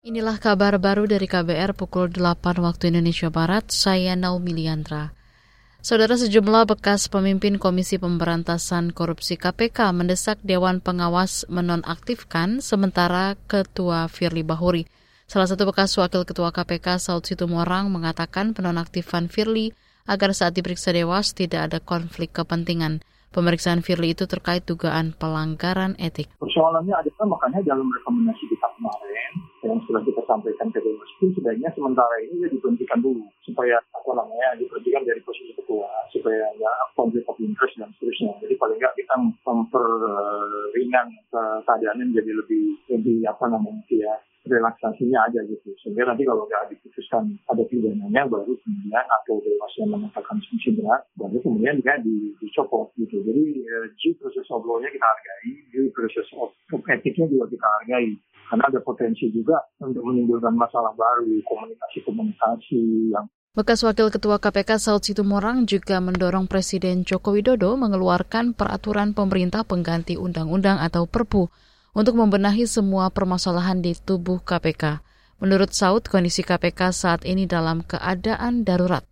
Inilah kabar baru dari KBR pukul 8 waktu Indonesia Barat, saya Naomi Liandra. Saudara sejumlah bekas pemimpin Komisi Pemberantasan Korupsi KPK mendesak Dewan Pengawas menonaktifkan sementara Ketua Firly Bahuri. Salah satu bekas Wakil Ketua KPK Saud Situmorang mengatakan penonaktifan Firly agar saat diperiksa Dewas tidak ada konflik kepentingan. Pemeriksaan Firly itu terkait dugaan pelanggaran etik. Persoalannya adalah makanya dalam rekomendasi kita kemarin yang sudah kita sampaikan ke Dewas itu sebaiknya sementara ini ya diberhentikan dulu supaya apa namanya diberhentikan dari posisi ketua supaya nggak konflik of interest dan seterusnya. Jadi paling nggak kita memperingan keadaannya menjadi lebih lebih apa namanya ya relaksasinya aja gitu. Sehingga nanti kalau nggak diputuskan ada pidananya baru kemudian atau dewasa mengatakan sanksi berat, baru kemudian dia di, dicopot gitu. Jadi uh, G proses of law-nya kita hargai, proses of, of etiknya juga kita hargai. Karena ada potensi juga untuk menimbulkan masalah baru, komunikasi-komunikasi yang Bekas Wakil Ketua KPK Saud Situmorang juga mendorong Presiden Joko Widodo mengeluarkan peraturan pemerintah pengganti undang-undang atau Perpu untuk membenahi semua permasalahan di tubuh KPK. Menurut Saud, kondisi KPK saat ini dalam keadaan darurat.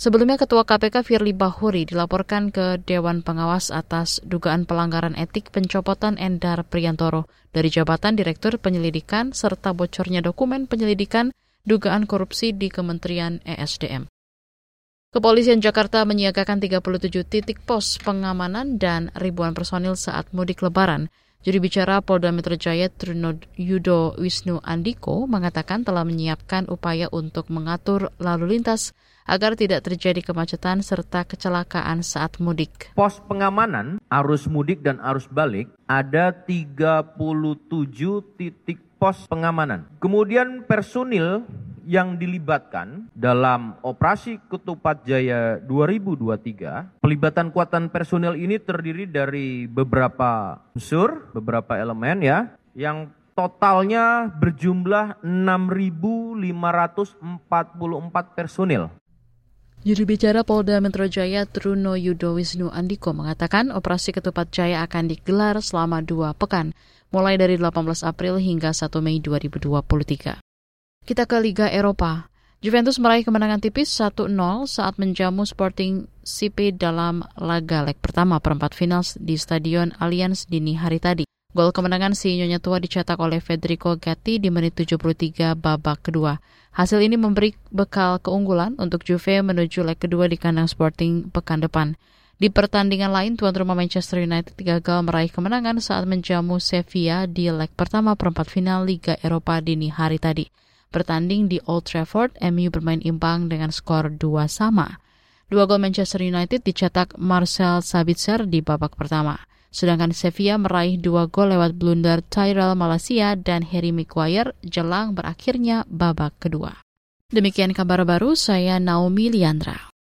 Sebelumnya Ketua KPK Firly Bahuri dilaporkan ke Dewan Pengawas atas dugaan pelanggaran etik pencopotan Endar Priantoro dari jabatan Direktur Penyelidikan serta bocornya dokumen penyelidikan dugaan korupsi di Kementerian ESDM. Kepolisian Jakarta menyiagakan 37 titik pos pengamanan dan ribuan personil saat mudik lebaran. Juri bicara Polda Metro Jaya Truno Yudo Wisnu Andiko mengatakan telah menyiapkan upaya untuk mengatur lalu lintas agar tidak terjadi kemacetan serta kecelakaan saat mudik. Pos pengamanan arus mudik dan arus balik ada 37 titik pos pengamanan. Kemudian personil yang dilibatkan dalam operasi Ketupat Jaya 2023, pelibatan kuatan personil ini terdiri dari beberapa unsur, beberapa elemen ya, yang totalnya berjumlah 6.544 personil. Juru bicara Polda Metro Jaya Truno Yudo Wisnu Andiko mengatakan operasi Ketupat Jaya akan digelar selama dua pekan, mulai dari 18 April hingga 1 Mei 2023. Kita ke Liga Eropa. Juventus meraih kemenangan tipis 1-0 saat menjamu Sporting CP dalam laga leg pertama perempat final di Stadion Allianz dini hari tadi. Gol kemenangan si Nyonya Tua dicetak oleh Federico Gatti di menit 73 babak kedua. Hasil ini memberi bekal keunggulan untuk Juve menuju leg kedua di kandang Sporting pekan depan. Di pertandingan lain, tuan rumah Manchester United gagal meraih kemenangan saat menjamu Sevilla di leg pertama perempat final Liga Eropa dini hari tadi. Bertanding di Old Trafford, MU bermain imbang dengan skor 2 sama. Dua gol Manchester United dicetak Marcel Sabitzer di babak pertama. Sedangkan Sevilla meraih dua gol lewat blunder Tyrell Malaysia dan Harry Maguire jelang berakhirnya babak kedua. Demikian kabar baru saya Naomi Liandra.